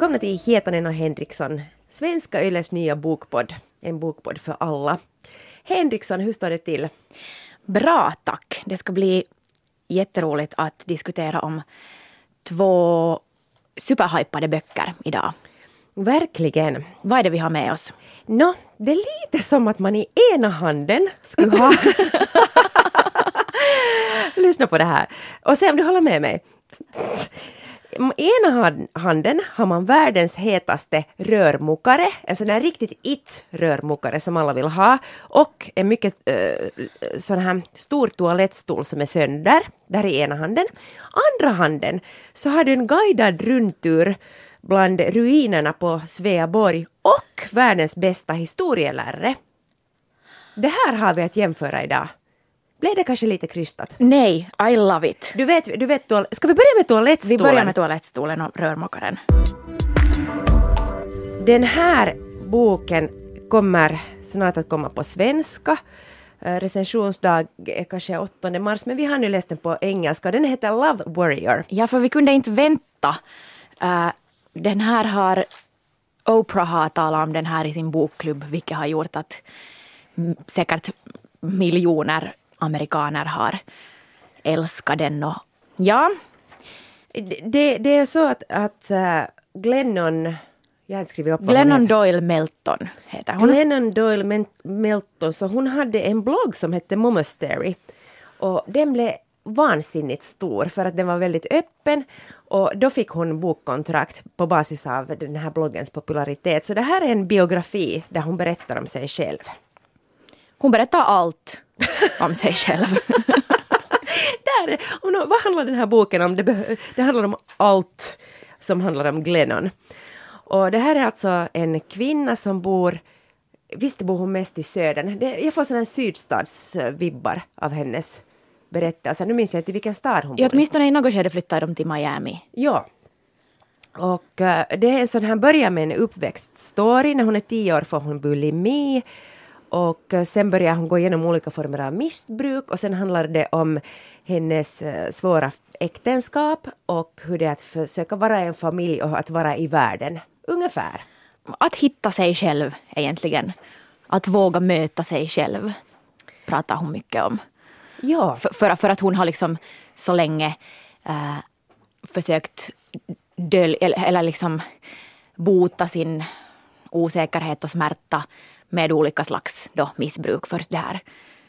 Välkomna till Hietanen och Henriksson, Svenska Yles nya bokpodd. En bokpodd för alla. Henriksson, hur står det till? Bra, tack. Det ska bli jätteroligt att diskutera om två superhypade böcker idag. Verkligen. Vad är det vi har med oss? Nå, det är lite som att man i ena handen skulle ha... Lyssna på det här och se om du håller med mig. I ena handen har man världens hetaste rörmokare, alltså en sån här riktigt it-rörmokare som alla vill ha, och en mycket uh, sån här stor toalettstol som är sönder, där i ena handen. Andra handen så har du en guidad rundtur bland ruinerna på Sveaborg och världens bästa historielärare. Det här har vi att jämföra idag. Blev det kanske lite krystat? Nej, I love it. Du vet, du vet ska vi börja med toalettstolen? Vi börjar med toalettstolen och rörmokaren. Den här boken kommer snart att komma på svenska. Uh, recensionsdag är kanske 8 mars, men vi har nu läst den på engelska. Den heter Love Warrior. Ja, för vi kunde inte vänta. Uh, den här har Oprah har talat om den här i sin bokklubb, vilket har gjort att säkert miljoner amerikaner har älskat den. Och, ja. Det, det är så att, att uh, Glennon jag har inte skrivit upp Glennon Doyle Melton heter hon. Glennon Doyle Melton, så hon hade en blogg som hette Momostery. Och den blev vansinnigt stor för att den var väldigt öppen och då fick hon bokkontrakt på basis av den här bloggens popularitet. Så det här är en biografi där hon berättar om sig själv. Hon berättar allt om sig själv. Där, och vad handlar den här boken om? Det, det handlar om allt som handlar om Glennon. Och det här är alltså en kvinna som bor Visst bor hon mest i södern. Det, jag får sådana sydstadsvibbar av hennes berättelser. Nu minns jag inte vilken stad hon bor i. Åtminstone i något skede flyttade de till Miami. Ja. Och uh, det är en sån här, börjar med en uppväxtstory. När hon är tio år får hon bulimi. Och uh, sen börjar hon gå igenom olika former av missbruk och sen handlar det om hennes uh, svåra äktenskap och hur det är att försöka vara en familj och att vara i världen. Ungefär. Att hitta sig själv egentligen. Att våga möta sig själv pratar hon mycket om. Ja. För, för, för att hon har liksom så länge äh, försökt dölja eller, eller liksom bota sin osäkerhet och smärta med olika slags då, missbruk. Först det här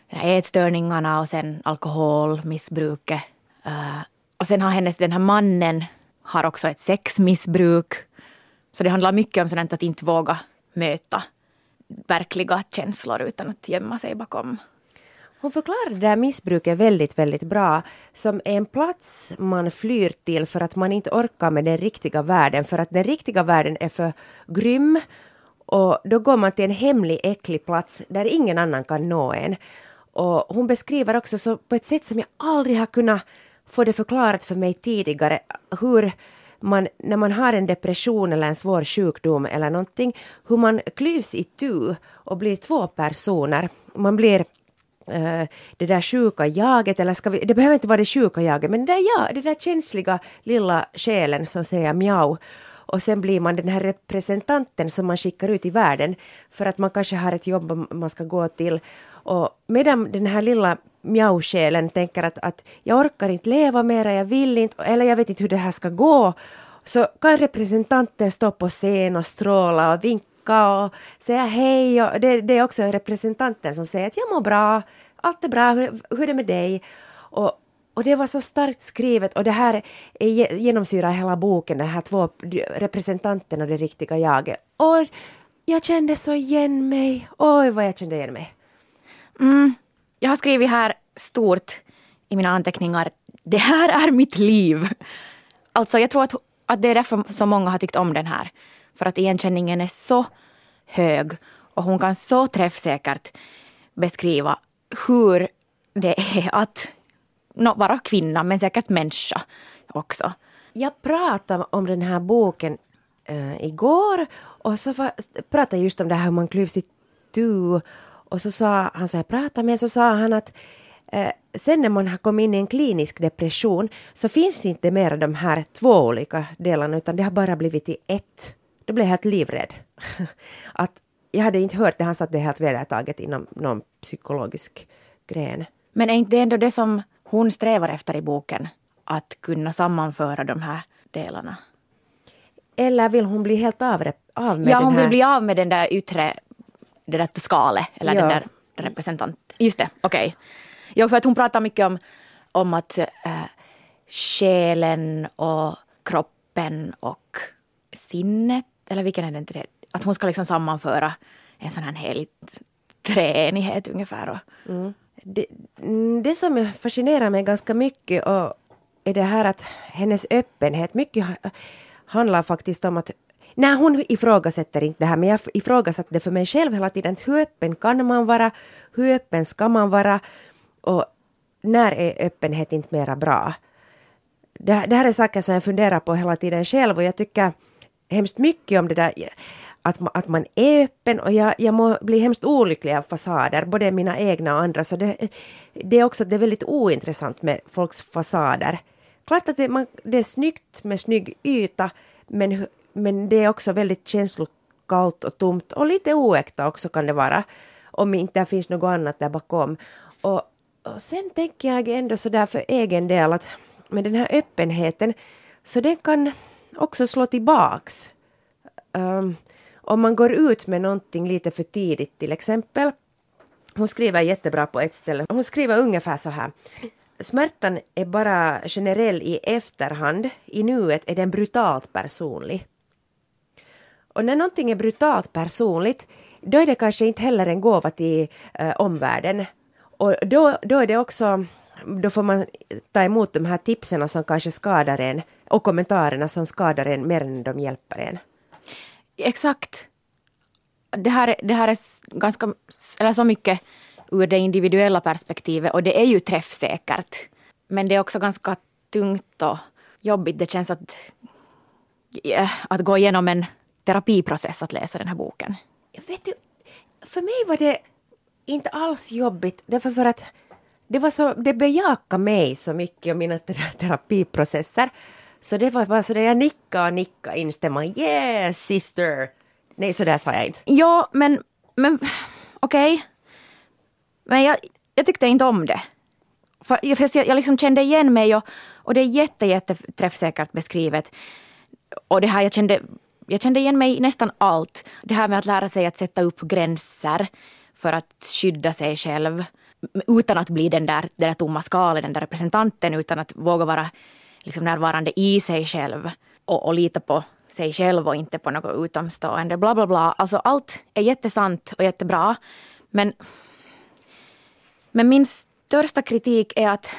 ätstörningarna och sen alkoholmissbruket. Uh, och sen har hennes, den här mannen har också ett sexmissbruk. Så det handlar mycket om sådant att inte våga möta verkliga känslor utan att gömma sig bakom hon förklarar det där missbruket väldigt, väldigt bra som en plats man flyr till för att man inte orkar med den riktiga världen, för att den riktiga världen är för grym och då går man till en hemlig, äcklig plats där ingen annan kan nå en. Och hon beskriver också så på ett sätt som jag aldrig har kunnat få det förklarat för mig tidigare hur man, när man har en depression eller en svår sjukdom eller någonting, hur man klyvs i tu och blir två personer. Man blir uh, det där sjuka jaget, eller ska vi, det behöver inte vara det sjuka jaget, men det där, ja, det där känsliga lilla själen som säger mjau. Och sen blir man den här representanten som man skickar ut i världen för att man kanske har ett jobb man ska gå till. Och medan den här lilla mjau-själen tänker att, att jag orkar inte leva mera, jag vill inte, eller jag vet inte hur det här ska gå, så kan representanten stå på scen och stråla och vinka och säga hej. Och det, det, är också representanten som säger att jag mår bra, allt är bra, hur, hur är det med dig? Och, och det var så starkt skrivet och det här genomsyrar hela boken, de här två representanterna, och det riktiga jaget. Och jag kände så igen mig. Oj, vad jag kände igen mig. Mm. Jag har skrivit här stort i mina anteckningar. Det här är mitt liv. Alltså, jag tror att, att det är därför så många har tyckt om den här. För att igenkänningen är så hög och hon kan så träffsäkert beskriva hur det är att no, vara kvinna, men säkert människa också. Jag pratade om den här boken äh, igår och så pratade jag just om det här hur man klyvs i tu och så sa han så jag pratade med så sa han att Eh, sen när man har kommit in i en klinisk depression så finns inte mer de här två olika delarna utan det har bara blivit i ett. Då blev jag helt livrädd. att jag hade inte hört det, han sa att det är helt vedertaget inom någon psykologisk gren. Men är inte det ändå det som hon strävar efter i boken? Att kunna sammanföra de här delarna? Eller vill hon bli helt av, av med ja, den hon här... vill bli av med den där yttre, det där skalet, eller Ja. den där representant. Just det, okej. Ja, för att hon pratar mycket om, om att äh, själen och kroppen och sinnet, eller vilken är det inte det? Att hon ska liksom sammanföra en sån här helig treenighet ungefär. Och, mm, Mm, det som fascinerar mig ganska mycket och är det här att hennes öppenhet, mycket handlar faktiskt om att Nej, hon ifrågasätter inte det här, men jag ifrågasatte det för mig själv hela tiden. Hur öppen kan man vara? Hur öppen ska man vara? Och när är öppenhet inte mera bra? Det, det här är saker som jag funderar på hela tiden själv och jag tycker hemskt mycket om det där att, att man är öppen och jag, jag må bli hemskt olycklig av fasader, både mina egna och andra. Så det, det är också det är väldigt ointressant med folks fasader. Klart att det, man, det är snyggt med snygg yta, men, men det är också väldigt känslokallt och tomt och lite oäkta också kan det vara. Om inte det finns något annat där bakom. Och, och sen tänker jag ändå sådär för egen del att med den här öppenheten så den kan också slå tillbaks. Um, om man går ut med någonting lite för tidigt till exempel. Hon skriver jättebra på ett ställe. Hon skriver ungefär så här. Smärtan är bara generell i efterhand. I nuet är den brutalt personlig. Och när någonting är brutalt personligt, då är det kanske inte heller en gåva till eh, omvärlden. Och då, då är det också, då får man ta emot de här tipsen som kanske skadar en och kommentarerna som skadar en mer än de hjälper en. Exakt. Det här, är- det här är ganska, eller så mycket ur det individuella perspektivet och det är ju träffsäkert. Men det är också ganska tungt och jobbigt. Det känns att, att gå igenom en terapiprocess att läsa den här boken. Jag vet du, för mig var det inte alls jobbigt därför för att det, var så, det bejakade mig så mycket och mina terapiprocesser. Så det var bara så där jag nickade och nickade instämma. Yes sister! Nej, så där sa jag inte. Ja, men, men okej. Men jag, jag tyckte inte om det. För jag, för jag, jag liksom kände igen mig och, och det är jätte, jätte träffsäkert beskrivet. Och det här, jag kände, jag kände igen mig i nästan allt. Det här med att lära sig att sätta upp gränser för att skydda sig själv. Utan att bli den där, den där tomma skalet, den där representanten, utan att våga vara liksom närvarande i sig själv. Och, och lita på sig själv och inte på något utomstående. Bla bla bla. Alltså allt är jättesant och jättebra. Men, men min största kritik är att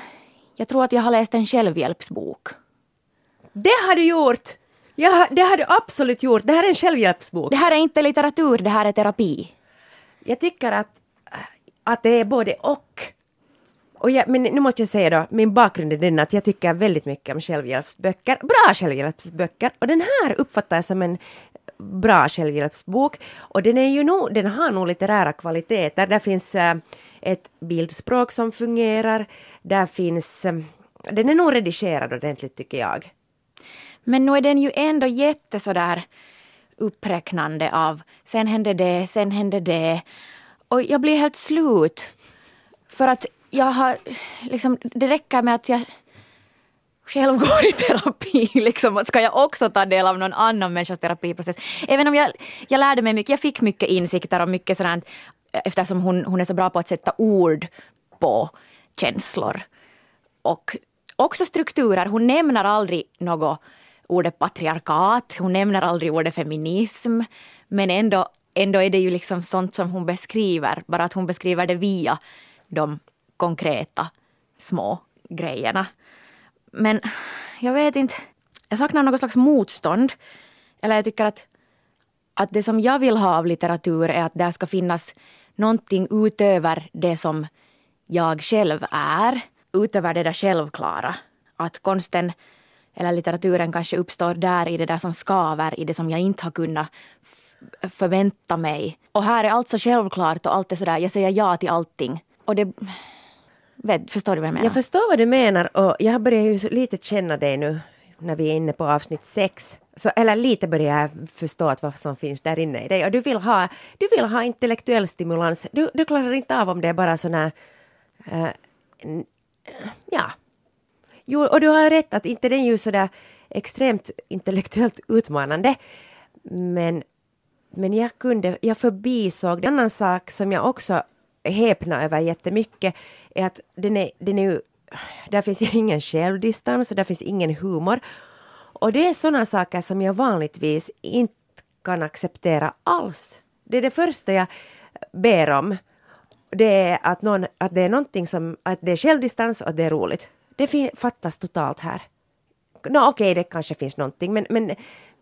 jag tror att jag har läst en självhjälpsbok. Det har du gjort! Ja, det har du absolut gjort. Det här är en självhjälpsbok. Det här är inte litteratur, det här är terapi. Jag tycker att, att det är både och och jag, men nu måste jag säga då, min bakgrund är den att jag tycker väldigt mycket om självhjälpsböcker. Bra självhjälpsböcker. Och den här uppfattar jag som en bra självhjälpsbok. Och den, är ju nog, den har nog litterära kvaliteter. Där finns äh, ett bildspråk som fungerar. Där finns... Äh, den är nog redigerad ordentligt tycker jag. Men nu är den ju ändå jätte sådär uppräknande av sen hände det, sen hände det. Och jag blir helt slut. För att jag har liksom, det räcker med att jag själv går i terapi. Liksom. Ska jag också ta del av någon annan människas terapiprocess? Även om jag, jag lärde mig mycket, jag fick mycket insikter och mycket sådant eftersom hon, hon är så bra på att sätta ord på känslor. Och också strukturer. Hon nämner aldrig något ordet patriarkat, hon nämner aldrig ordet feminism. Men ändå, ändå är det ju liksom sånt som hon beskriver, bara att hon beskriver det via de konkreta små grejerna. Men jag vet inte, jag saknar något slags motstånd. Eller jag tycker att, att det som jag vill ha av litteratur är att där ska finnas någonting utöver det som jag själv är. Utöver det där självklara. Att konsten eller litteraturen kanske uppstår där i det där som skaver, i det som jag inte har kunnat förvänta mig. Och här är allt så självklart och allt är sådär, jag säger ja till allting. Och det, Vet, förstår du vad jag menar? Jag förstår vad du menar och jag börjar ju lite känna dig nu när vi är inne på avsnitt sex. Så, eller lite börjar jag förstå att vad som finns där inne i dig. Och du vill ha, du vill ha intellektuell stimulans. Du, du klarar inte av om det är bara sådana... Uh, eh, ja. Jo, och du har rätt att inte den är ju sådär extremt intellektuellt utmanande. Men, men jag kunde, jag förbisåg en annan sak som jag också häpna över jättemycket är att den är, den är ju, där finns ingen självdistans och där finns ingen humor. Och det är sådana saker som jag vanligtvis inte kan acceptera alls. Det är det första jag ber om. Det är att, någon, att det är någonting som, att det är självdistans och att det är roligt. Det fattas totalt här. No, Okej, okay, det kanske finns någonting, men, men,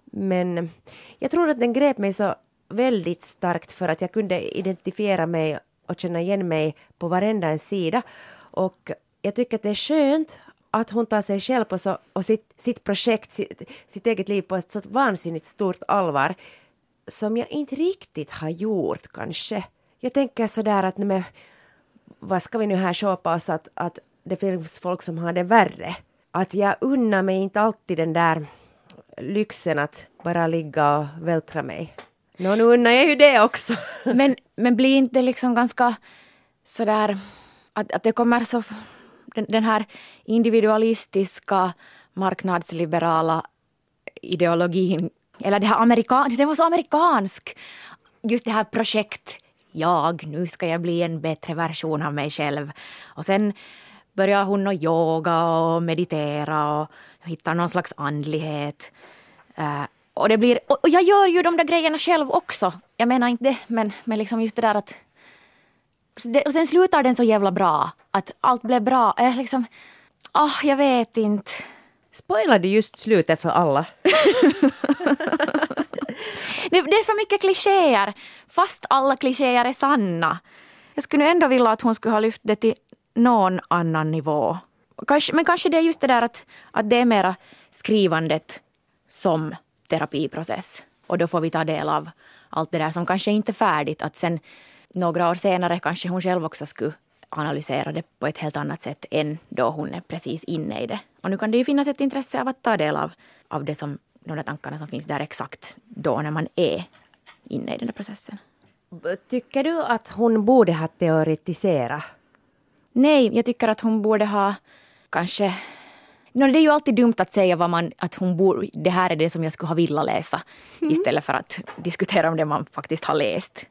men jag tror att den grep mig så väldigt starkt för att jag kunde identifiera mig och känna igen mig på varenda en sida. Och jag tycker att det är skönt att hon tar sig själv och, så, och sitt, sitt projekt, sitt, sitt eget liv på ett så vansinnigt stort allvar som jag inte riktigt har gjort kanske. Jag tänker sådär att men, vad ska vi nu här köpa oss att, att det finns folk som har det värre. Att jag unnar mig inte alltid den där lyxen att bara ligga och vältra mig. Nå, nu unnar jag ju det också. men, men blir inte liksom ganska sådär att, att det kommer så den, den här individualistiska marknadsliberala ideologin eller det här amerikan, det var så amerikansk. Just det här projekt jag, nu ska jag bli en bättre version av mig själv. Och sen börjar hon att yoga och meditera och hitta någon slags andlighet. Uh, och, det blir, och jag gör ju de där grejerna själv också. Jag menar inte det, men, men liksom just det där att... och sen slutar den så jävla bra. Att allt blev bra. Äh, liksom, oh, jag vet inte. Spoilar du just slutet för alla? det, det, är för mycket klichéer, fast alla klichéer är sanna. Jag skulle ändå vilja att hon skulle ha lyft det till någon annan nivå. Kanske, men kanske det är just det där att, att det är mera skrivandet som terapiprocess. Och då får vi ta del av allt det där som kanske inte är färdigt. Att sen några år senare kanske hon själv också skulle analysera det på ett helt annat sätt än då hon är precis inne i det. Och nu kan det ju finnas ett intresse av att ta del av, av det som, de där tankarna som finns där exakt då när man är inne i den där processen. Tycker du att hon borde ha teoretiserat? Nej, jag tycker att hon borde ha kanske No, det är ju alltid dumt att säga vad man, att hon bor, det här är det som jag skulle ha velat läsa mm. istället för att diskutera om det man faktiskt har läst.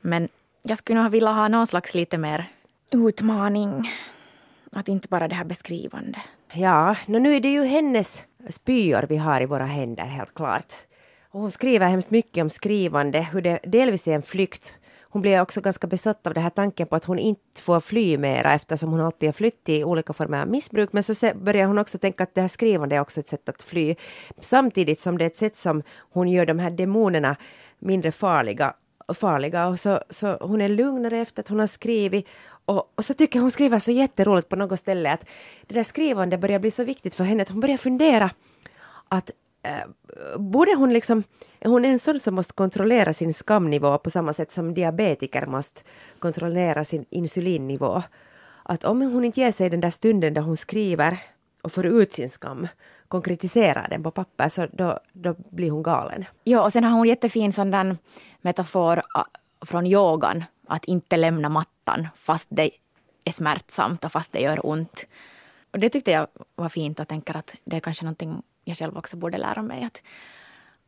Men jag skulle nog velat ha någon slags lite mer utmaning. Att inte bara det här beskrivande. Ja, no, nu är det ju hennes spyor vi har i våra händer helt klart. Och hon skriver hemskt mycket om skrivande, hur det delvis är en flykt hon blir också ganska besatt av den här tanken på att hon inte får fly mera eftersom hon alltid har flytt i olika former av missbruk. Men så börjar hon också tänka att det här skrivandet är också ett sätt att fly. Samtidigt som det är ett sätt som hon gör de här demonerna mindre farliga. farliga. Och så, så hon är lugnare efter att hon har skrivit. Och, och så tycker jag hon skriver så jätteroligt på något ställe att det där skrivandet börjar bli så viktigt för henne att hon börjar fundera att eh, borde hon liksom, hon är en sån som måste kontrollera sin skamnivå på samma sätt som diabetiker måste kontrollera sin insulinnivå. Att om hon inte ger sig den där stunden där hon skriver och får ut sin skam, konkretiserar den på papper, så då, då blir hon galen. Ja, och sen har hon jättefin sån där metafor ah, från yogan, att inte lämna mattan fast det är smärtsamt och fast det gör ont. Och det tyckte jag var fint och tänker att det är kanske någonting jag själv också borde lära mig. Att,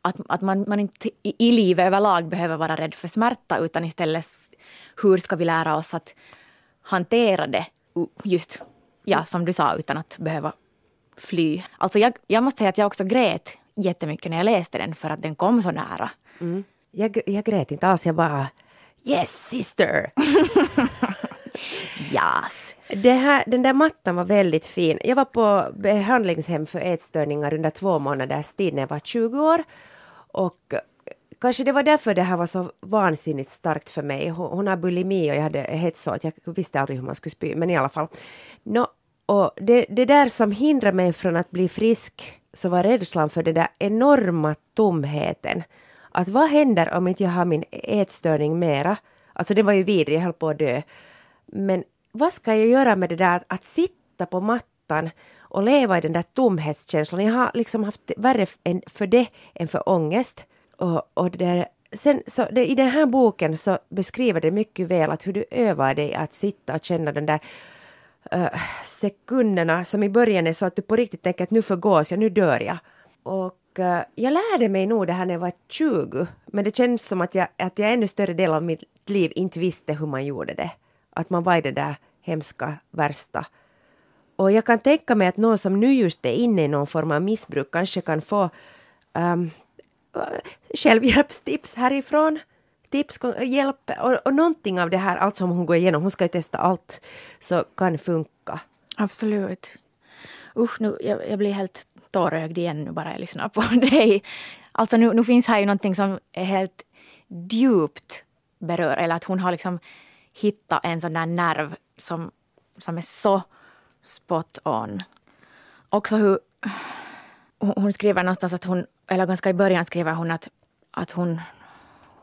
att, att man, man inte i, i livet överlag behöver vara rädd för smärta utan istället hur ska vi lära oss att hantera det just, ja som du sa, utan att behöva fly. Alltså jag, jag måste säga att jag också grät jättemycket när jag läste den för att den kom så nära. Mm. Jag, jag grät inte alls, jag bara Yes sister! Yes. Det här, den där mattan var väldigt fin. Jag var på behandlingshem för ätstörningar under två månaders tid när jag var 20 år. Och kanske det var därför det här var så vansinnigt starkt för mig. Hon, hon har bulimi och jag hade hetsåt. Jag visste aldrig hur man skulle spy, men i alla fall. No, och det, det där som hindrar mig från att bli frisk så var rädslan för den där enorma tomheten. Att vad händer om inte jag har min ätstörning mera? Alltså det var ju vidrigt, jag höll på att dö. Men vad ska jag göra med det där att, att sitta på mattan och leva i den där tomhetskänslan. Jag har liksom haft värre för det än för ångest. Och, och det sen, så det, I den här boken så beskriver det mycket väl att hur du övar dig att sitta och känna den där uh, sekunderna som i början är så att du på riktigt tänker att nu förgås jag, nu dör jag. Och uh, jag lärde mig nog det här när jag var 20, men det känns som att jag, att jag ännu större del av mitt liv inte visste hur man gjorde det. Att man var i det där hemska, värsta. Och jag kan tänka mig att någon som nu just är inne i någon form av missbruk kanske kan få um, självhjälpstips härifrån. Tips, hjälp och, och någonting av det här, allt som hon går igenom, hon ska ju testa allt, så kan funka. Absolut. Usch, nu, jag, jag blir helt tårögd igen nu bara jag lyssnar på dig. Alltså nu, nu finns här ju någonting som är helt djupt berör, eller att hon har liksom hitta en sån där nerv som, som är så spot on. Också hur hon skriver någonstans att hon, eller ganska i början skriver hon att, att hon,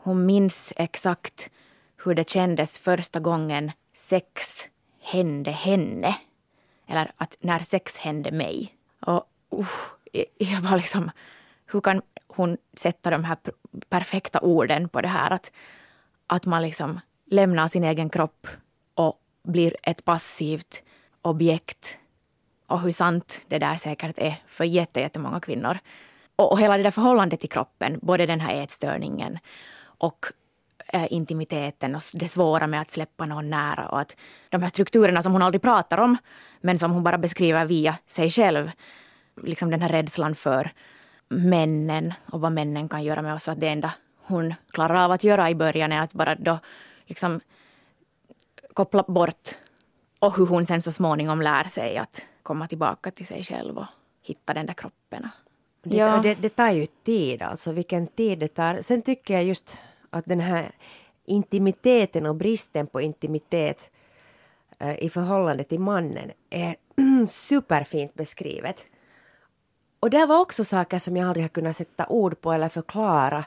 hon minns exakt hur det kändes första gången sex hände henne. Eller att när sex hände mig. Och uh, jag var liksom, hur kan hon sätta de här perfekta orden på det här att, att man liksom lämnar sin egen kropp och blir ett passivt objekt och hur sant det där säkert är för jättemånga kvinnor. Och, och hela det där förhållandet till kroppen, både den här ätstörningen och eh, intimiteten och det svåra med att släppa någon nära och att de här strukturerna som hon aldrig pratar om men som hon bara beskriver via sig själv. Liksom den här rädslan för männen och vad männen kan göra med oss. Att det enda hon klarar av att göra i början är att bara då liksom koppla bort och hur hon sen så småningom lär sig att komma tillbaka till sig själv och hitta den där kroppen. Det, ja. det, det tar ju tid alltså, vilken tid det tar. Sen tycker jag just att den här intimiteten och bristen på intimitet eh, i förhållande till mannen är superfint beskrivet. Och det var också saker som jag aldrig har kunnat sätta ord på eller förklara.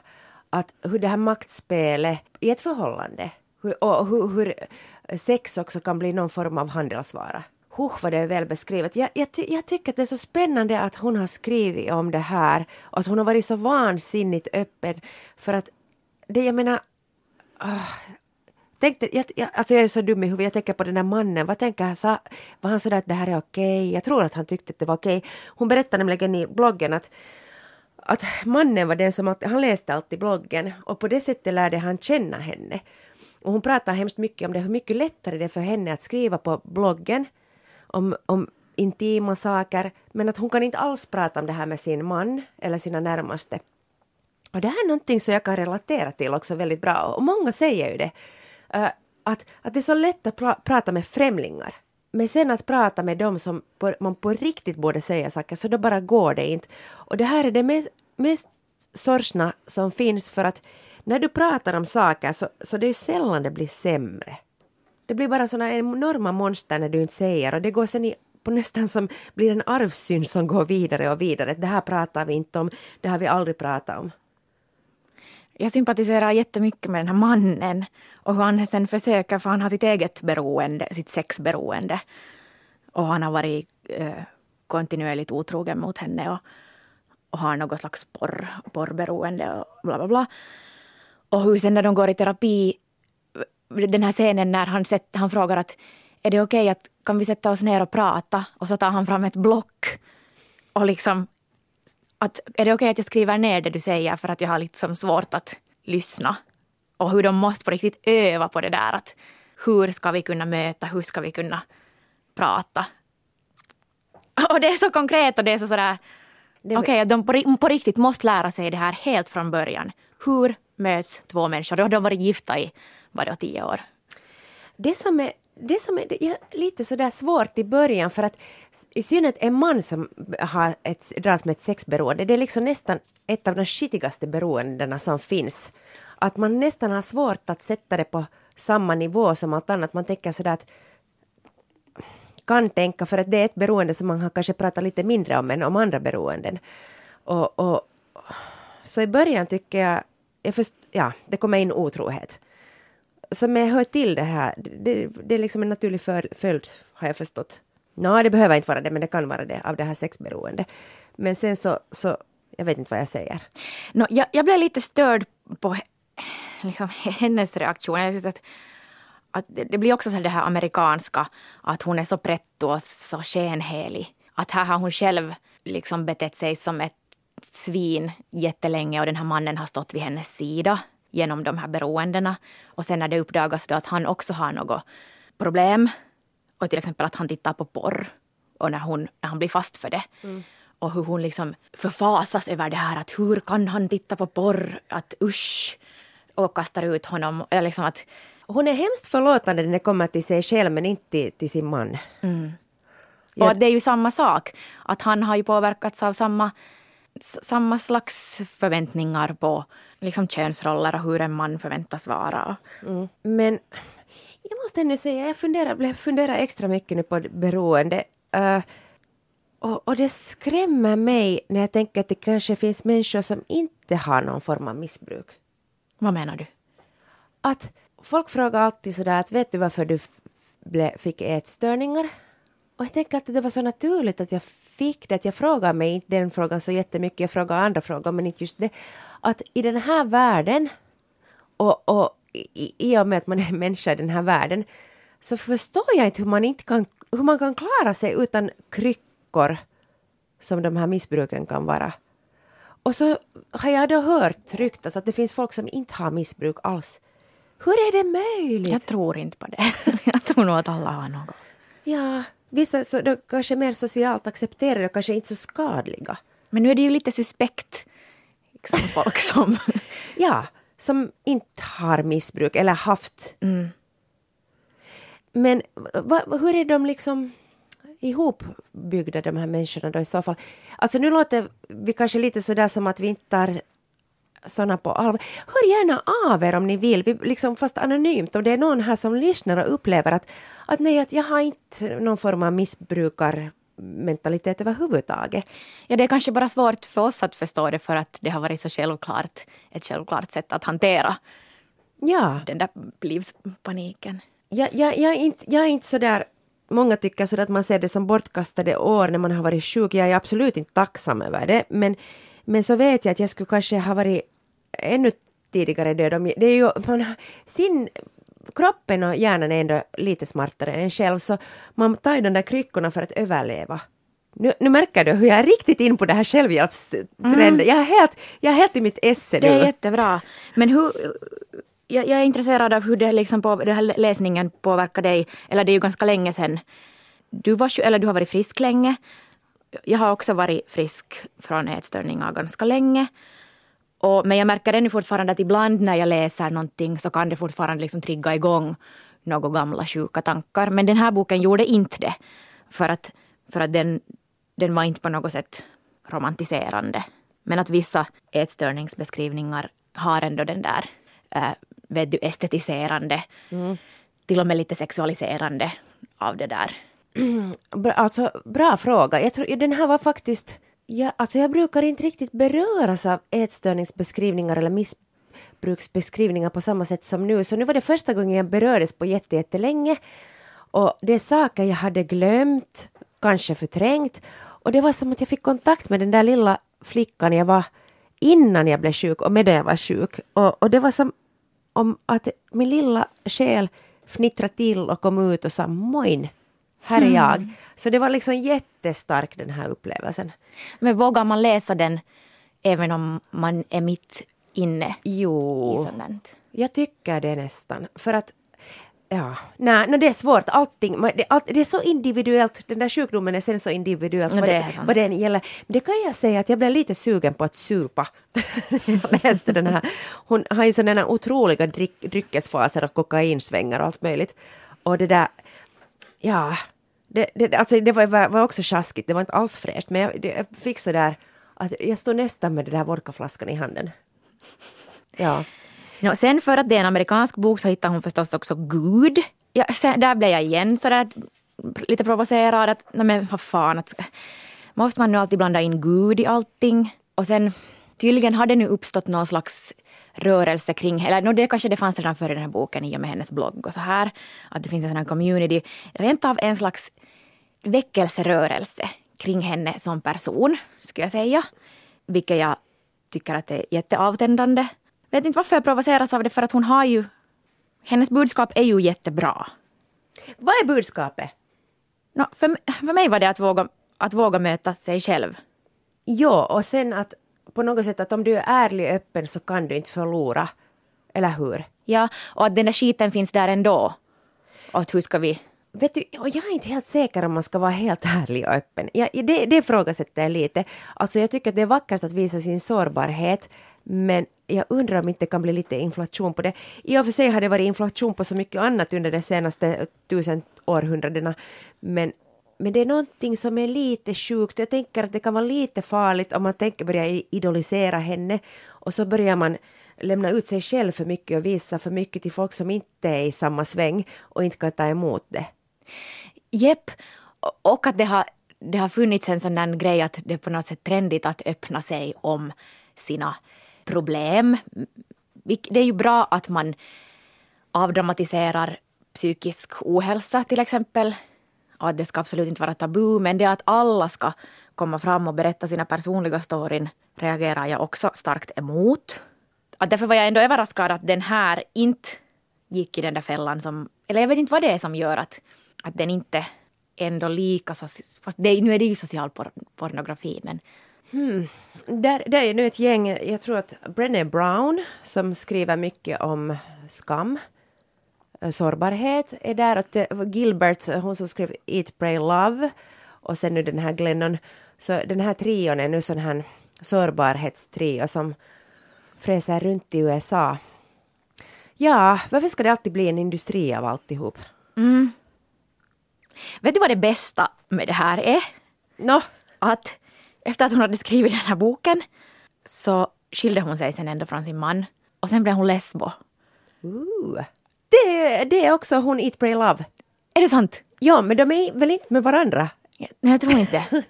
Att hur det här maktspelet i ett förhållande hur, och hur, hur sex också kan bli någon form av handelsvara. Husch vad det är väl beskrivet. Jag, jag, jag, tycker att det är så spännande att hon har skrivit om det här och att hon har varit så vansinnigt öppen för att det jag menar ah, uh, tänkte, jag, jag, alltså jag är så dum i huvudet, jag tänker på den där mannen, vad tänker han, sa, var han sådär att det här är okej? Okay? Jag tror att han tyckte att det var okej. Okay. Hon berättade nämligen i bloggen att att mannen var den som att, han läste alltid bloggen och på det sättet lärde han känna henne. Och hon pratar hemskt mycket om det, hur mycket lättare det är för henne att skriva på bloggen om, om intima saker, men att hon kan inte alls prata om det här med sin man eller sina närmaste. Och det här är någonting som jag kan relatera till också väldigt bra, och många säger ju det. Eh, att, att det är så lätt att pra prata med främlingar. Men sen att prata med dem som på, man på riktigt borde säga saker, så då bara går det inte. Och det här är det mest, mest sorgsna som finns för att när du pratar om saker så, så det är sällan det blir sämre. Det blir bara sådana enorma monster när du inte säger och det går sen i, på nästan som blir en arvsyn som går vidare och vidare. Det här pratar vi inte om, det har vi aldrig pratat om. Jag sympatiserar jättemycket med den här mannen och hur han sen försöker, för han har sitt eget beroende, sitt sexberoende. Och han har varit eh, kontinuerligt otrogen mot henne och, och har något slags porr, porrberoende och bla bla bla. Och hur sen när de går i terapi, den här scenen när han, sett, han frågar att är det okej okay att kan vi sätta oss ner och prata? Och så tar han fram ett block och liksom att är det okej okay att jag skriver ner det du säger för att jag har liksom svårt att lyssna? Och hur de måste på riktigt öva på det där att hur ska vi kunna möta, hur ska vi kunna prata? Och det är så konkret och det är så sådär Okej, okay, de på, på riktigt måste lära sig det här helt från början. Hur möts två människor? De har varit gifta i var det, tio år. Det som är det som är ja, lite sådär svårt i början för att i synnerhet en man som har ett, dras med ett sexberoende, det är liksom nästan ett av de skitigaste beroendena som finns. Att man nästan har svårt att sätta det på samma nivå som allt annat. Man tänker sådär att kan tänka för att det är ett beroende som man har kanske pratat lite mindre om än om andra beroenden. Och, och så i början tycker jag först, ja, det kommer in otrohet som jag hör till det här. Det, det är liksom en naturlig följd, har jag förstått. Nå, det behöver inte vara det, men det kan vara det, av det här sexberoende. Men sen så, så jag vet inte vad jag säger. No, jag, jag blev lite störd på liksom, hennes reaktion. Jag att, att det blir också så det här amerikanska, att hon är så pretto och så skenhelig. Att här har hon själv liksom betett sig som ett svin jättelänge och den här mannen har stått vid hennes sida genom de här beroendena. Och sen när det uppdagas då att han också har något problem och till exempel att han tittar på porr och när, hon, när han blir fast för det. Mm. Och hur hon liksom förfasas över det här att hur kan han titta på porr, att usch och kastar ut honom. Eller liksom att, hon är hemskt förlåtande när det kommer till sig själv men inte till, till sin man. Mm. Och det är ju samma sak, att han har ju påverkats av samma, samma slags förväntningar på liksom könsroller och hur en man förväntas vara. Mm. Men jag måste ännu säga, jag funderar, funderar extra mycket nu på beroende. Uh, och, och, det skrämmer mig när jag tänker att det kanske finns människor som inte har någon form av missbruk. Vad menar du? Att folk frågar alltid sådär att vet du varför du fick ätstörningar? Och jag tänker att det var så naturligt att jag fick det, att jag frågar mig inte den frågan så jättemycket, jag frågar andra frågor men inte just det. Att i den här världen och, och i, i och med att man är människa i den här världen så förstår jag inte hur man, inte kan, hur man kan klara sig utan kryckor som de här missbruken kan vara. Och så har jag då hört ryktas att det finns folk som inte har missbruk alls. Hur är det möjligt? Jag tror inte på det. jag tror nog att alla har något. Ja, vissa så då kanske mer socialt accepterade och kanske inte så skadliga. Men nu är det ju lite suspekt, liksom folk som... ja, som inte har missbruk eller haft. Mm. Men va, hur är de liksom ihopbyggda de här människorna då i så fall? Alltså nu låter vi kanske lite sådär som att vi inte tar sådana på allvar. Hör gärna av er om ni vill, vi, liksom fast anonymt, om det är någon här som lyssnar och upplever att, att nej, att jag har inte någon form av missbrukarmentalitet överhuvudtaget. Ja, det är kanske bara svårt för oss att förstå det för att det har varit så självklart, ett självklart sätt att hantera ja. den där livspaniken. Jag, jag, jag, är inte, jag är inte sådär Många tycker så att man ser det som bortkastade år när man har varit sjuk. Jag är absolut inte tacksam över det. Men, men så vet jag att jag skulle kanske ha varit ännu tidigare död. Det är ju, man, sin, kroppen och hjärnan är ändå lite smartare än en själv så man tar ju de där kryckorna för att överleva. Nu, nu märker du hur jag är riktigt in på det här självhjälpstrenden. Mm. Jag, är helt, jag är helt i mitt esse nu. Det är jättebra. Men hur, jag, jag, är intresserad av hur det liksom på, den här läsningen påverkar dig. Eller det är ju ganska länge sedan. Du, var, eller du har varit frisk länge. Jag har också varit frisk från ätstörningar ganska länge. Och, men jag märker ännu fortfarande att ibland när jag läser någonting så kan det fortfarande liksom trigga igång några gamla sjuka tankar. Men den här boken gjorde inte det. För att, för att den, den var inte på något sätt romantiserande. Men att vissa ätstörningsbeskrivningar har ändå den där äh, vet du, estetiserande, mm. till och med lite sexualiserande av det där. Alltså, bra fråga. Jag tror, den här var faktiskt Ja, alltså jag brukar inte riktigt beröras av ätstörningsbeskrivningar eller missbruksbeskrivningar på samma sätt som nu. Så nu var det första gången jag berördes på jättelänge. Och det är saker jag hade glömt, kanske förträngt. Och det var som att jag fick kontakt med den där lilla flickan jag var innan jag blev sjuk och medan jag var sjuk. Och, och det var som om att min lilla själ fnittrade till och kom ut och sa moin, här är jag. Mm. Så det var liksom jättestark den här upplevelsen. Men vågar man läsa den även om man är mitt inne jo, i sådant? jag tycker det nästan. För att Ja, nej, no, det är svårt. Allting, det, allt, det är så individuellt. Den där sjukdomen är sen så individuellt no, vad, det, vad den gäller. Men det kan jag säga att jag blev lite sugen på att supa. jag läste den här. Hon har ju sådana otroliga dryck, dryckesfaser och kokainsvängar och allt möjligt. Och det där, ja, det, det, alltså det var, var också sjaskigt. Det var inte alls fräscht. Men jag, det, jag fick så där att jag stod nästan med den där vodkaflaskan i handen. Ja. No, sen för att det är en amerikansk bok så hittar hon förstås också Gud. Ja, sen, där blev jag igen sådär lite provocerad. Att, men vad fan, att, måste man nu alltid blanda in Gud i allting? Och sen tydligen har det nu uppstått någon slags rörelse kring, eller no, det kanske det fanns redan före den här boken i och med hennes blogg och så här, att det finns en sån här community, rent av en slags väckelserörelse kring henne som person, skulle jag säga. Vilket jag tycker att det är jätteavtändande. Vet inte varför jag provoceras av det, för att hon har ju... Hennes budskap är ju jättebra. Vad är budskapet? No, för, för mig var det att våga, att våga möta sig själv. Ja, och sen att på något sätt att om du är ärlig och öppen så kan du inte förlora. Eller hur? Ja, och att den där skiten finns där ändå. Och att hur ska vi... Vet du, och jag är inte helt säker om man ska vara helt ärlig och öppen. Ja, det, det ifrågasätter jag lite. Alltså jag tycker att det är vackert att visa sin sårbarhet, men jag undrar om inte det kan bli lite inflation på det. I och för sig har det varit inflation på så mycket annat under de senaste tusen århundradena, men men det är någonting som är lite sjukt. Jag tänker att det kan vara lite farligt om man tänker börja idolisera henne och så börjar man lämna ut sig själv för mycket och visa för mycket till folk som inte är i samma sväng och inte kan ta emot det. Jepp, och att det har, det har funnits en sån där grej att det är på något sätt trendigt att öppna sig om sina problem. Det är ju bra att man avdramatiserar psykisk ohälsa till exempel. Att det ska absolut inte vara tabu, men det att alla ska komma fram och berätta sina personliga storyn reagerar jag också starkt emot. Att därför var jag ändå överraskad att den här inte gick i den där fällan som, eller jag vet inte vad det är som gör att, att den inte ändå lika, fast det, nu är det ju social por pornografi men Hmm. Där, där är nu ett gäng, jag tror att Brené Brown som skriver mycket om skam, sårbarhet är där. Och Gilbert, hon som skrev Eat, Pray, Love och sen nu den här Glennon. Så den här trion är nu sån här sårbarhetstrio som fräser runt i USA. Ja, varför ska det alltid bli en industri av alltihop? Mm. Vet du vad det bästa med det här är? No. Att efter att hon hade skrivit den här boken så skilde hon sig sen ändå från sin man och sen blev hon lesbo. Ooh. Det, det är också hon Eat, Pray, Love. Är det sant? Ja, men de är väl inte med varandra? Nej, jag tror inte.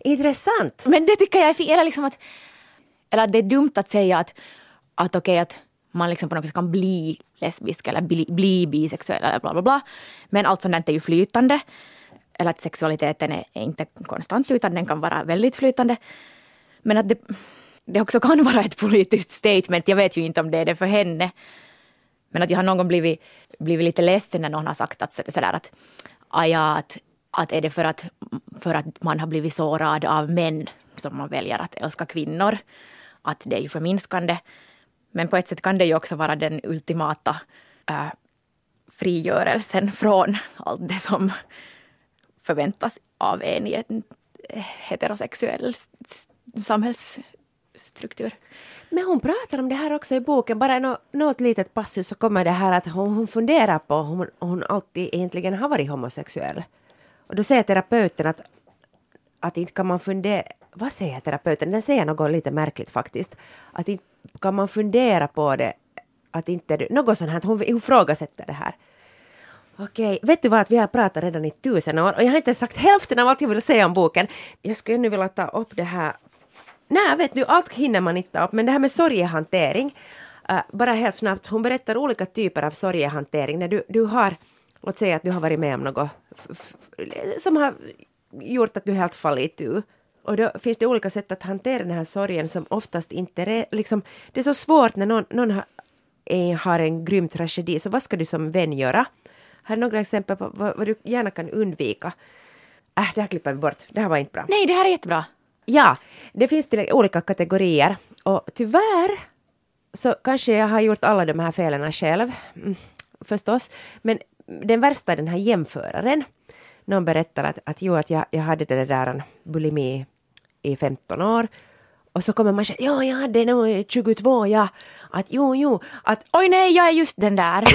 Intressant. Men det tycker jag är fint. Eller, liksom att, eller att det är dumt att säga att, att okej okay, att man liksom på något sätt kan bli lesbisk eller bli, bli bisexuell eller bla bla bla. Men allt sånt är ju flytande eller att sexualiteten är, är, inte konstant utan den kan vara väldigt flytande. Men att det, det också kan vara ett politiskt statement, jag vet ju inte om det är det för henne. Men att jag har någon gång blivit, blivit lite ledsen när någon har sagt att sådär att, ja, att, att är det för att, för att man har blivit sårad av män som man väljer att älska kvinnor, att det är ju förminskande. Men på ett sätt kan det ju också vara den ultimata äh, frigörelsen från allt det som förväntas av en i en heterosexuell samhällsstruktur. Men hon pratar om det här också i boken, bara nå, något litet passus så kommer det här att hon, hon funderar på om hon, hon alltid egentligen har varit homosexuell. Och då säger terapeuten att, att inte kan man fundera, vad säger terapeuten? Den säger något lite märkligt faktiskt. Att inte kan man fundera på det, att inte, något sånt här, hon ifrågasätter det här. Okej, vet du vad, att vi har pratat redan i tusen år och jag har inte sagt hälften av allt jag vill säga om boken. Jag skulle nu vilja ta upp det här. Nej, vet du, allt hinner man inte ta upp, men det här med sorgehantering. Uh, bara helt snabbt, hon berättar olika typer av sorgehantering. När du, du har, låt säga att du har varit med om något som har gjort att du helt fallit itu. Och då finns det olika sätt att hantera den här sorgen som oftast inte är liksom, det är så svårt när någon, någon har, är, har en grym tragedi, så vad ska du som vän göra? Här är några exempel på vad, vad du gärna kan undvika. Äh, det här klipper vi bort. Det här var inte bra. Nej, det här är jättebra. Ja, det finns till olika kategorier och tyvärr så kanske jag har gjort alla de här felen själv, mm, förstås. Men den värsta är den här jämföraren. Någon berättar att, att, jo, att jag, jag hade det där bulimi i 15 år och så kommer man säga, ja, jag hade nog 22, ja. Att jo, jo, att oj nej, jag är just den där.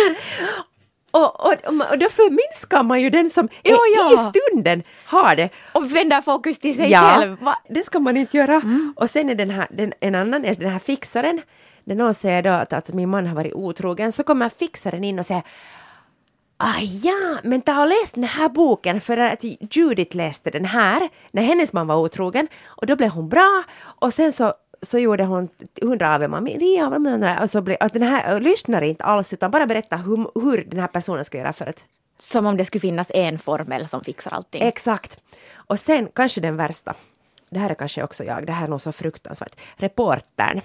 Och, och, och då förminskar man ju den som jo, ja. i stunden har det. Och vänder fokus till sig ja, själv. Va? det ska man inte göra. Mm. Och sen är den här, den, en annan är den här fixaren. När någon säger då att, att min man har varit otrogen så kommer fixaren in och säger Ah ja, men ta och läs den här boken för att Judith läste den här när hennes man var otrogen och då blev hon bra och sen så så gjorde hon hundra Ave Maria och så blev, att den här lyssnar inte alls utan bara berättar hur, hur den här personen ska göra för att som om det skulle finnas en formel som fixar allting. Exakt. Och sen kanske den värsta. Det här är kanske också jag, det här är nog så fruktansvärt. Reportern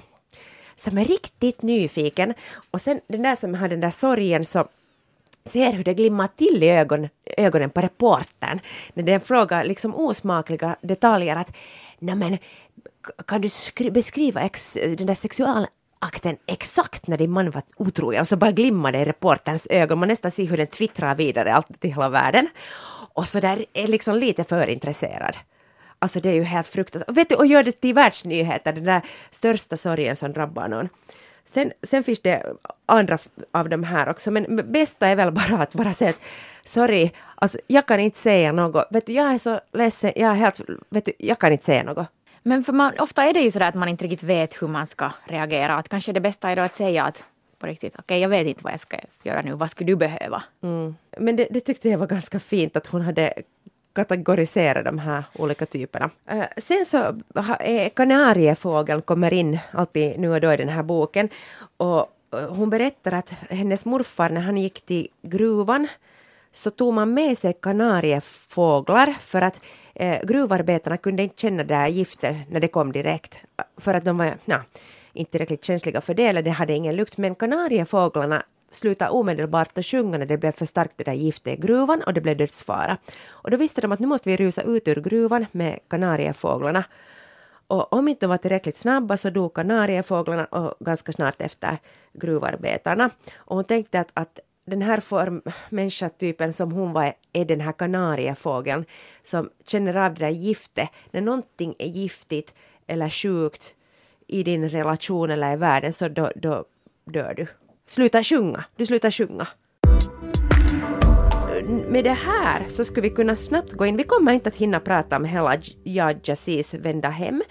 som är riktigt nyfiken och sen den där som har den där sorgen så ser hur det glimmar till i ögon, ögonen på reportern när den frågar liksom osmakliga detaljer att men kan du beskriva ex, den där sexualakten exakt när din man var otrogen och så bara glimmar det i reporterns ögon. Man nästan ser hur den twittrar vidare allt till hela världen. Och så där är liksom lite för intresserad. Alltså det är ju helt fruktansvärt. Vet du, och gör det till världsnyheter, den där största sorgen som drabbar någon. Sen, sen finns det andra av de här också, men bästa är väl bara att bara säga att sorry, alltså jag kan inte säga något. Vet du, jag är så ledsen, jag är helt, vet du, jag kan inte säga något. Men för man, ofta är det ju så där att man inte riktigt vet hur man ska reagera. Att kanske det bästa är då att säga att på riktigt, okej okay, jag vet inte vad jag ska göra nu, vad skulle du behöva? Mm. Men det, det, tyckte jag var ganska fint att hon hade kategorisera de här olika typerna. Uh, sen så är kanariefågeln kommer in alltid nu och då i den här boken och hon berättar att hennes morfar när han gick till gruvan så tog man med sig kanariefåglar för att eh, gruvarbetarna kunde inte känna det här giftet när det kom direkt. För att de var na, inte tillräckligt känsliga för det eller det hade ingen lukt. Men kanariefåglarna slutade omedelbart att sjunga när det blev för starkt det där giftet i gruvan och det blev dödsfara. Och då visste de att nu måste vi rusa ut ur gruvan med kanariefåglarna. Och om inte de var tillräckligt snabba så dog kanariefåglarna och ganska snart efter gruvarbetarna. Och hon tänkte att, att den här form, människatypen som hon var är den här kanariefågeln som känner av det där giftet. När någonting är giftigt eller sjukt i din relation eller i världen så då, då dör du. Sluta sjunga, du slutar sjunga. Med det här så skulle vi kunna snabbt gå in, vi kommer inte att hinna prata om hela Jag Jazis vända hem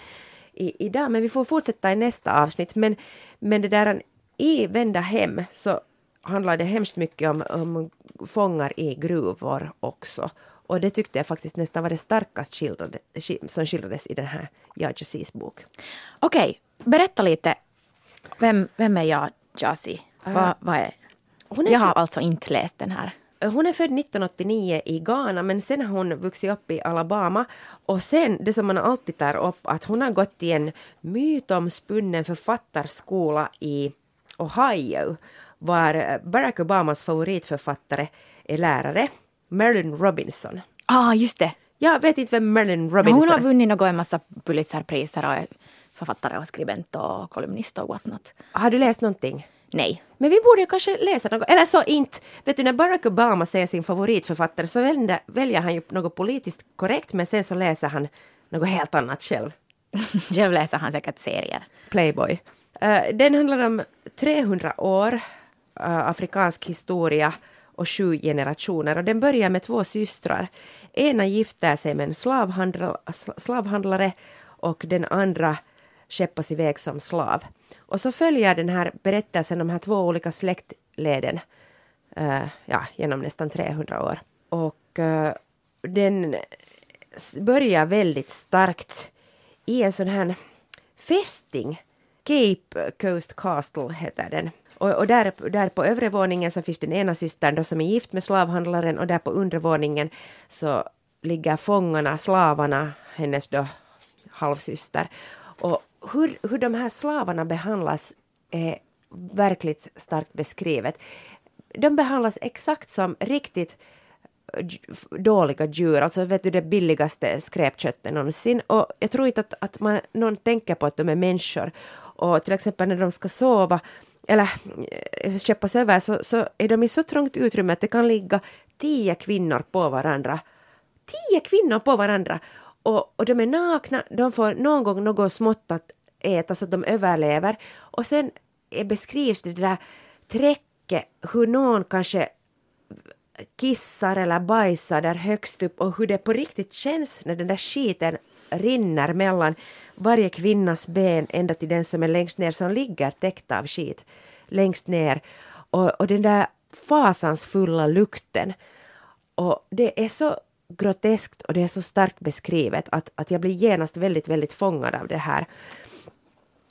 i, idag, men vi får fortsätta i nästa avsnitt. Men, men det där i Vända hem så handlar det hemskt mycket om, om fångar i gruvor också. Och det tyckte jag faktiskt nästan var det starkast skildrade, som skildrades i den här Jag Jazis bok. Okej, berätta lite. Vem, vem är jag Jazi? Vad, vad är... Hon är jag har alltså inte läst den här. Hon är född 1989 i Ghana men sen har hon vuxit upp i Alabama och sen det som man alltid tar upp att hon har gått i en mytomspunnen författarskola i Ohio var Barack Obamas favoritförfattare är lärare Marilyn Robinson. Ah, just det. Jag vet inte vem Marilyn Robinson är. Hon har vunnit något, en massa Pulitzerpriser och författare och skribent och kolumnist och whatnot. Har du läst någonting? Nej. Men vi borde kanske läsa något, eller så inte. Vet du när Barack Obama säger sin favoritförfattare så väljer han ju något politiskt korrekt men sen så läser han något helt annat själv. själv läser han säkert serier. Playboy. Uh, den handlar om 300 år Äh, afrikansk historia och sju generationer och den börjar med två systrar. Ena gifter sig med en slavhandlare, slavhandlare och den andra skeppas iväg som slav. Och så följer den här berättelsen de här två olika släktleden uh, ja, genom nästan 300 år. Och uh, den börjar väldigt starkt i en sån här fästing. Cape Coast Castle heter den. Och, och, där, där på övre våningen så finns den ena systern då som är gift med slavhandlaren och där på undre våningen så ligger fångarna, slavarna, hennes då halvsyster. Och hur, hur de här slavarna behandlas är verkligt starkt beskrivet. De behandlas exakt som riktigt dåliga djur, alltså vet du det billigaste skräpköttet någonsin. Och jag tror inte att, att man, någon tänker på att de är människor. Och till exempel när de ska sova eller eh, skeppas över så, så är de i så trångt utrymme att det kan ligga tio kvinnor på varandra. Tio kvinnor på varandra! Och, och de är nakna, de får någon gång något smått att äta så att de överlever. Och sen eh, beskrivs det där träcket, hur någon kanske kissar eller bajsar där högst upp och hur det på riktigt känns när den där skiten rinner mellan varje kvinnas ben ända till den som är längst ner som ligger täckt av skit längst ner. Och, och den där fasansfulla lukten. Och det är så groteskt och det är så starkt beskrivet att, att jag blir genast väldigt, väldigt fångad av det här.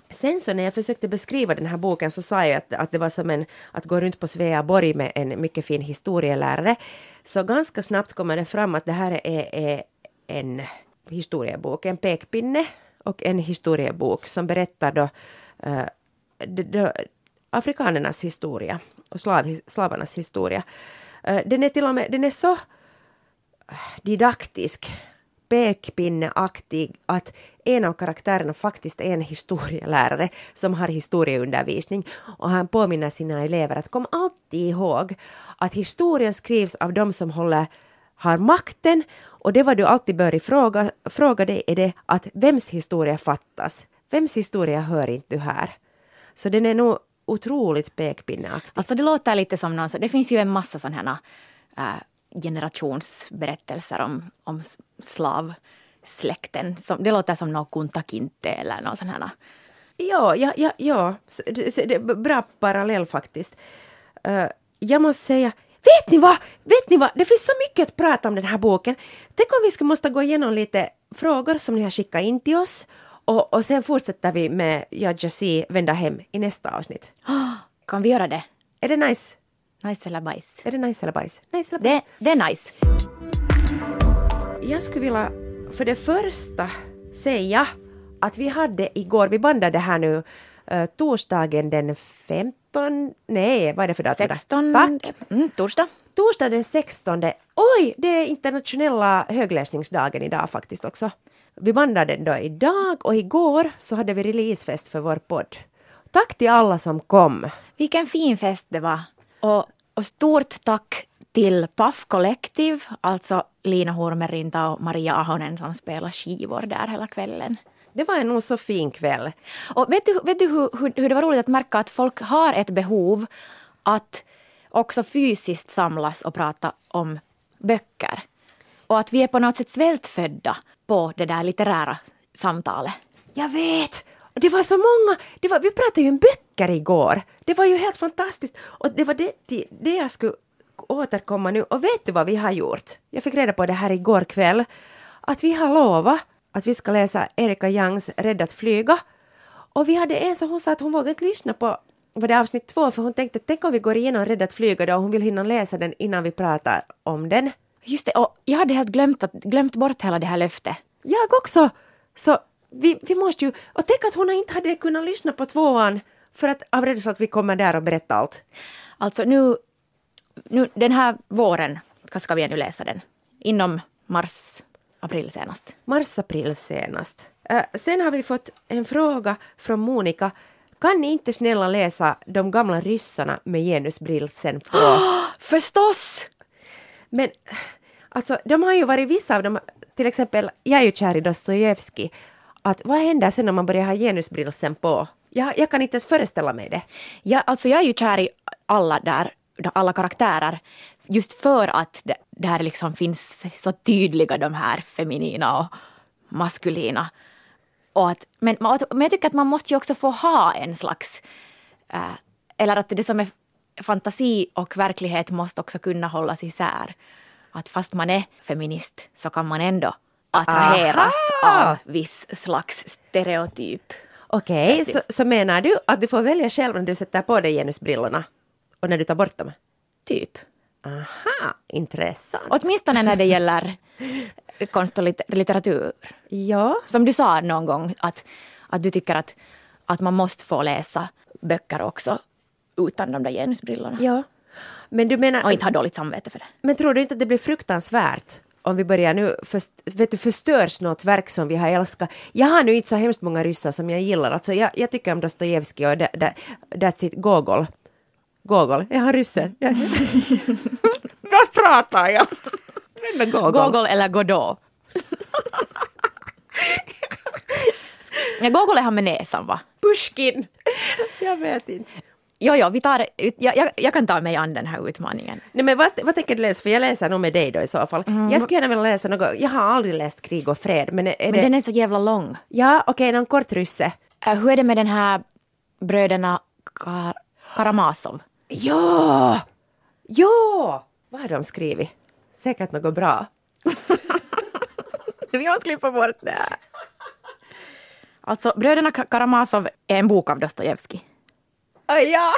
Sen så när jag försökte beskriva den här boken så sa jag att, att det var som en, att gå runt på Sveaborg med en mycket fin historielärare. Så ganska snabbt kommer det fram att det här är, är en historiebok, en pekpinne och en historiebok som berättar då, eh, uh, de, de, afrikanernas historia och slav, slavarnas historia. Uh, den är till och med den är så eh, didaktisk pekpinneaktig att en av karaktärerna faktiskt är en historielärare som har historieundervisning och han påminner sina elever att kom alltid ihåg att historien skrivs av de som håller, har makten och det vad du alltid bör fråga, fråga dig är det att vems historia fattas? Vems historia hör inte du här? Så den är nog otroligt pekpinneaktig. Alltså det låter lite som någon, det finns ju en massa sådana här äh, generationsberättelser om, om slavsläkten. Som, det låter som något Kunta Kinte eller något sånt här. Ja, ja, ja, ja. bra parallell faktiskt. Uh, jag måste säga, vet ni vad? Vet ni vad? Det finns så mycket att prata om den här boken. Tänk om vi skulle måste gå igenom lite frågor som ni har skickat in till oss. Och, och sen fortsätter vi med Jag Jassi vända hem i nästa avsnitt. kan vi göra det? Är det nice? Nice eller bajs? Är det nice eller bajs? Nice eller bajs? Det, det är nice. Jag skulle vilja för det första säga att vi hade igår, vi bandade här nu uh, torsdagen den 15, nej vad är det för datum? 16. Tack! Mm, torsdag. Torsdag den 16. Oj, det är internationella högläsningsdagen idag faktiskt också. Vi bandade den då idag och igår så hade vi releasefest för vår podd. Tack till alla som kom. Vilken fin fest det var. Och, och stort tack till Puff Collective, alltså Lina Hurmerinta och Maria Ahonen som spelar skivor där hela kvällen. Det var en nog så fin kväll. Och vet du, vet du hur, hur, hur det var roligt att märka att folk har ett behov att också fysiskt samlas och prata om böcker. Och att vi är på något sätt svältfödda på det där litterära samtalet. Jag vet! Det var så många, det var, vi pratade ju om böcker igår. Det var ju helt fantastiskt. Och det var det, det jag skulle återkomma nu. Och vet du vad vi har gjort? Jag fick reda på det här igår kväll. Att vi har lovat att vi ska läsa Erika Youngs Rädd att flyga. Och vi hade en som hon sa att hon vågade inte lyssna på var det avsnitt två för hon tänkte tänk om vi går igenom Rädd att flyga då och hon vill hinna läsa den innan vi pratar om den. Just det, och jag hade helt glömt, att, glömt bort hela det här löftet. Jag också! Så vi, vi måste ju... Och tänk att hon inte hade kunnat lyssna på tvåan för att av rädsla att vi kommer där och berättar allt. Alltså nu, nu den här våren ska vi ännu läsa den. Inom mars, april senast. Mars, april senast. Uh, sen har vi fått en fråga från Monica. Kan ni inte snälla läsa De gamla ryssarna med genusbrilsen på? Oh, förstås! Men alltså, de har ju varit vissa av dem, till exempel, jag är ju kär i Dostojevskij att vad händer sen när man börjar ha genusbrilsen på? Jag, jag kan inte ens föreställa mig det. Ja, alltså jag är ju kär i alla där, alla karaktärer. Just för att det, där liksom finns så tydliga de här feminina och maskulina. Och att, men, men jag tycker att man måste ju också få ha en slags... Äh, eller att det som är fantasi och verklighet måste också kunna hållas isär. Att fast man är feminist så kan man ändå attraheras Aha! av viss slags stereotyp. Okej, okay, så, så menar du att du får välja själv när du sätter på dig genusbrillorna och när du tar bort dem? Typ. Aha, intressant. Åtminstone när det gäller konst och litteratur. Ja. Som du sa någon gång att, att du tycker att, att man måste få läsa böcker också utan de där genusbrillorna. Ja. Men du menar... Och inte ha dåligt samvete för det. Men tror du inte att det blir fruktansvärt om vi börjar nu, för, vet du, förstörs något verk som vi har älskat. Jag har nu inte så hemskt många ryssar som jag gillar. Alltså jag, jag tycker om Dostojevskij och that, that, That's it, Gogol. Gogol, är han rysse? Vad pratar jag? Vem Gogol? Gogol eller Godot? ja, Gogol är han med näsan va? Pushkin! Jag vet inte. Jo, jo, vi tar, jag, jag, jag kan ta mig an den här utmaningen. Nej, men vad, vad tänker du läsa? För jag läser nog med dig då i så fall. Mm. Jag skulle gärna vilja läsa något, jag har aldrig läst Krig och fred. Men, är men det... den är så jävla lång. Ja, okej, okay, någon kort rysse. Uh, hur är det med den här bröderna Kar Karamazov? Ja! Ja! Vad har de skrivit? Säkert något bra. vi måste klippa bort det. Alltså, Bröderna Karamazov är en bok av Dostojevskij. Ah, ja!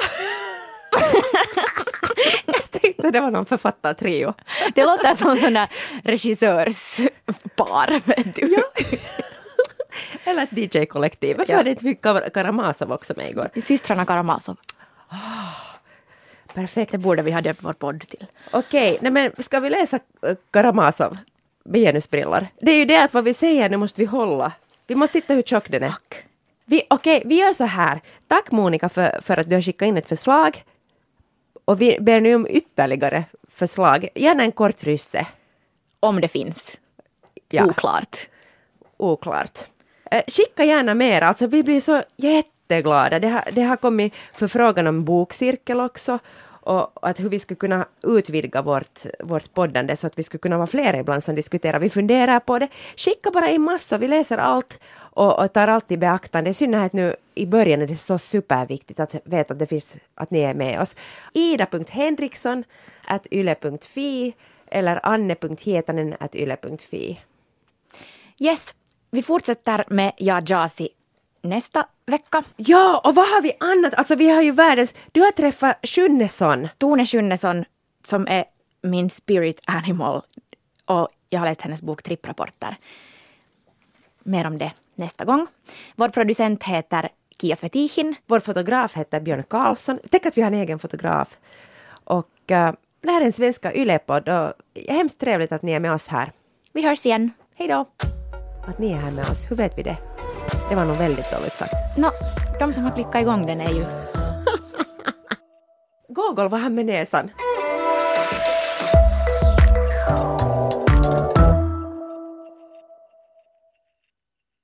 jag tänkte det var någon författartrio. Det låter som där regissörspar. Vet du. Ja. Eller ett DJ-kollektiv. Varför ja. hade inte vi Karamazov också med igår? Systrarna Karamazov. Perfekt. Det borde vi ha döpt vår podd till. Okej, nej men ska vi läsa eh, Karamazov med genusbrillor? Det är ju det att vad vi säger nu måste vi hålla. Vi måste titta hur tjock den är. Fuck. Vi, okej, vi gör så här. Tack Monica för, för att du har skickat in ett förslag. Och vi ber nu om ytterligare förslag. Gärna en kort rysse. Om det finns. Ja. Oklart. Oklart. Eh, skicka gärna mer, alltså vi blir så jätteglada. Det har, det har kommit förfrågan om bokcirkel också och att hur vi skulle kunna utvidga vårt, vårt poddande så att vi skulle kunna vara fler ibland som diskuterar. Vi funderar på det. Skicka bara in massor, vi läser allt och, och tar allt i beaktande. I synnerhet nu i början är det så superviktigt att veta att, det finns, att ni är med oss. Ida.Henriksson yle.fi eller anne.hietanen yle.fi. Yes, vi fortsätter med Ja Jasi nästa vecka. Ja, och vad har vi annat? Alltså vi har ju världens... Du har träffat Schunnesson. Tone Schunnesson som är min spirit animal och jag har läst hennes bok Tripprapporter. Mer om det nästa gång. Vår producent heter Kia Svetihin. Vår fotograf heter Björn Karlsson. Tänk att vi har en egen fotograf. Och uh, det här är en svenska Ylepodd och hemskt trevligt att ni är med oss här. Vi hörs igen. Hej då! Att ni är här med oss, hur vet vi det? Det var nog väldigt dåligt sagt. No, de som har klickat igång den är ju... Gogol var han med näsan.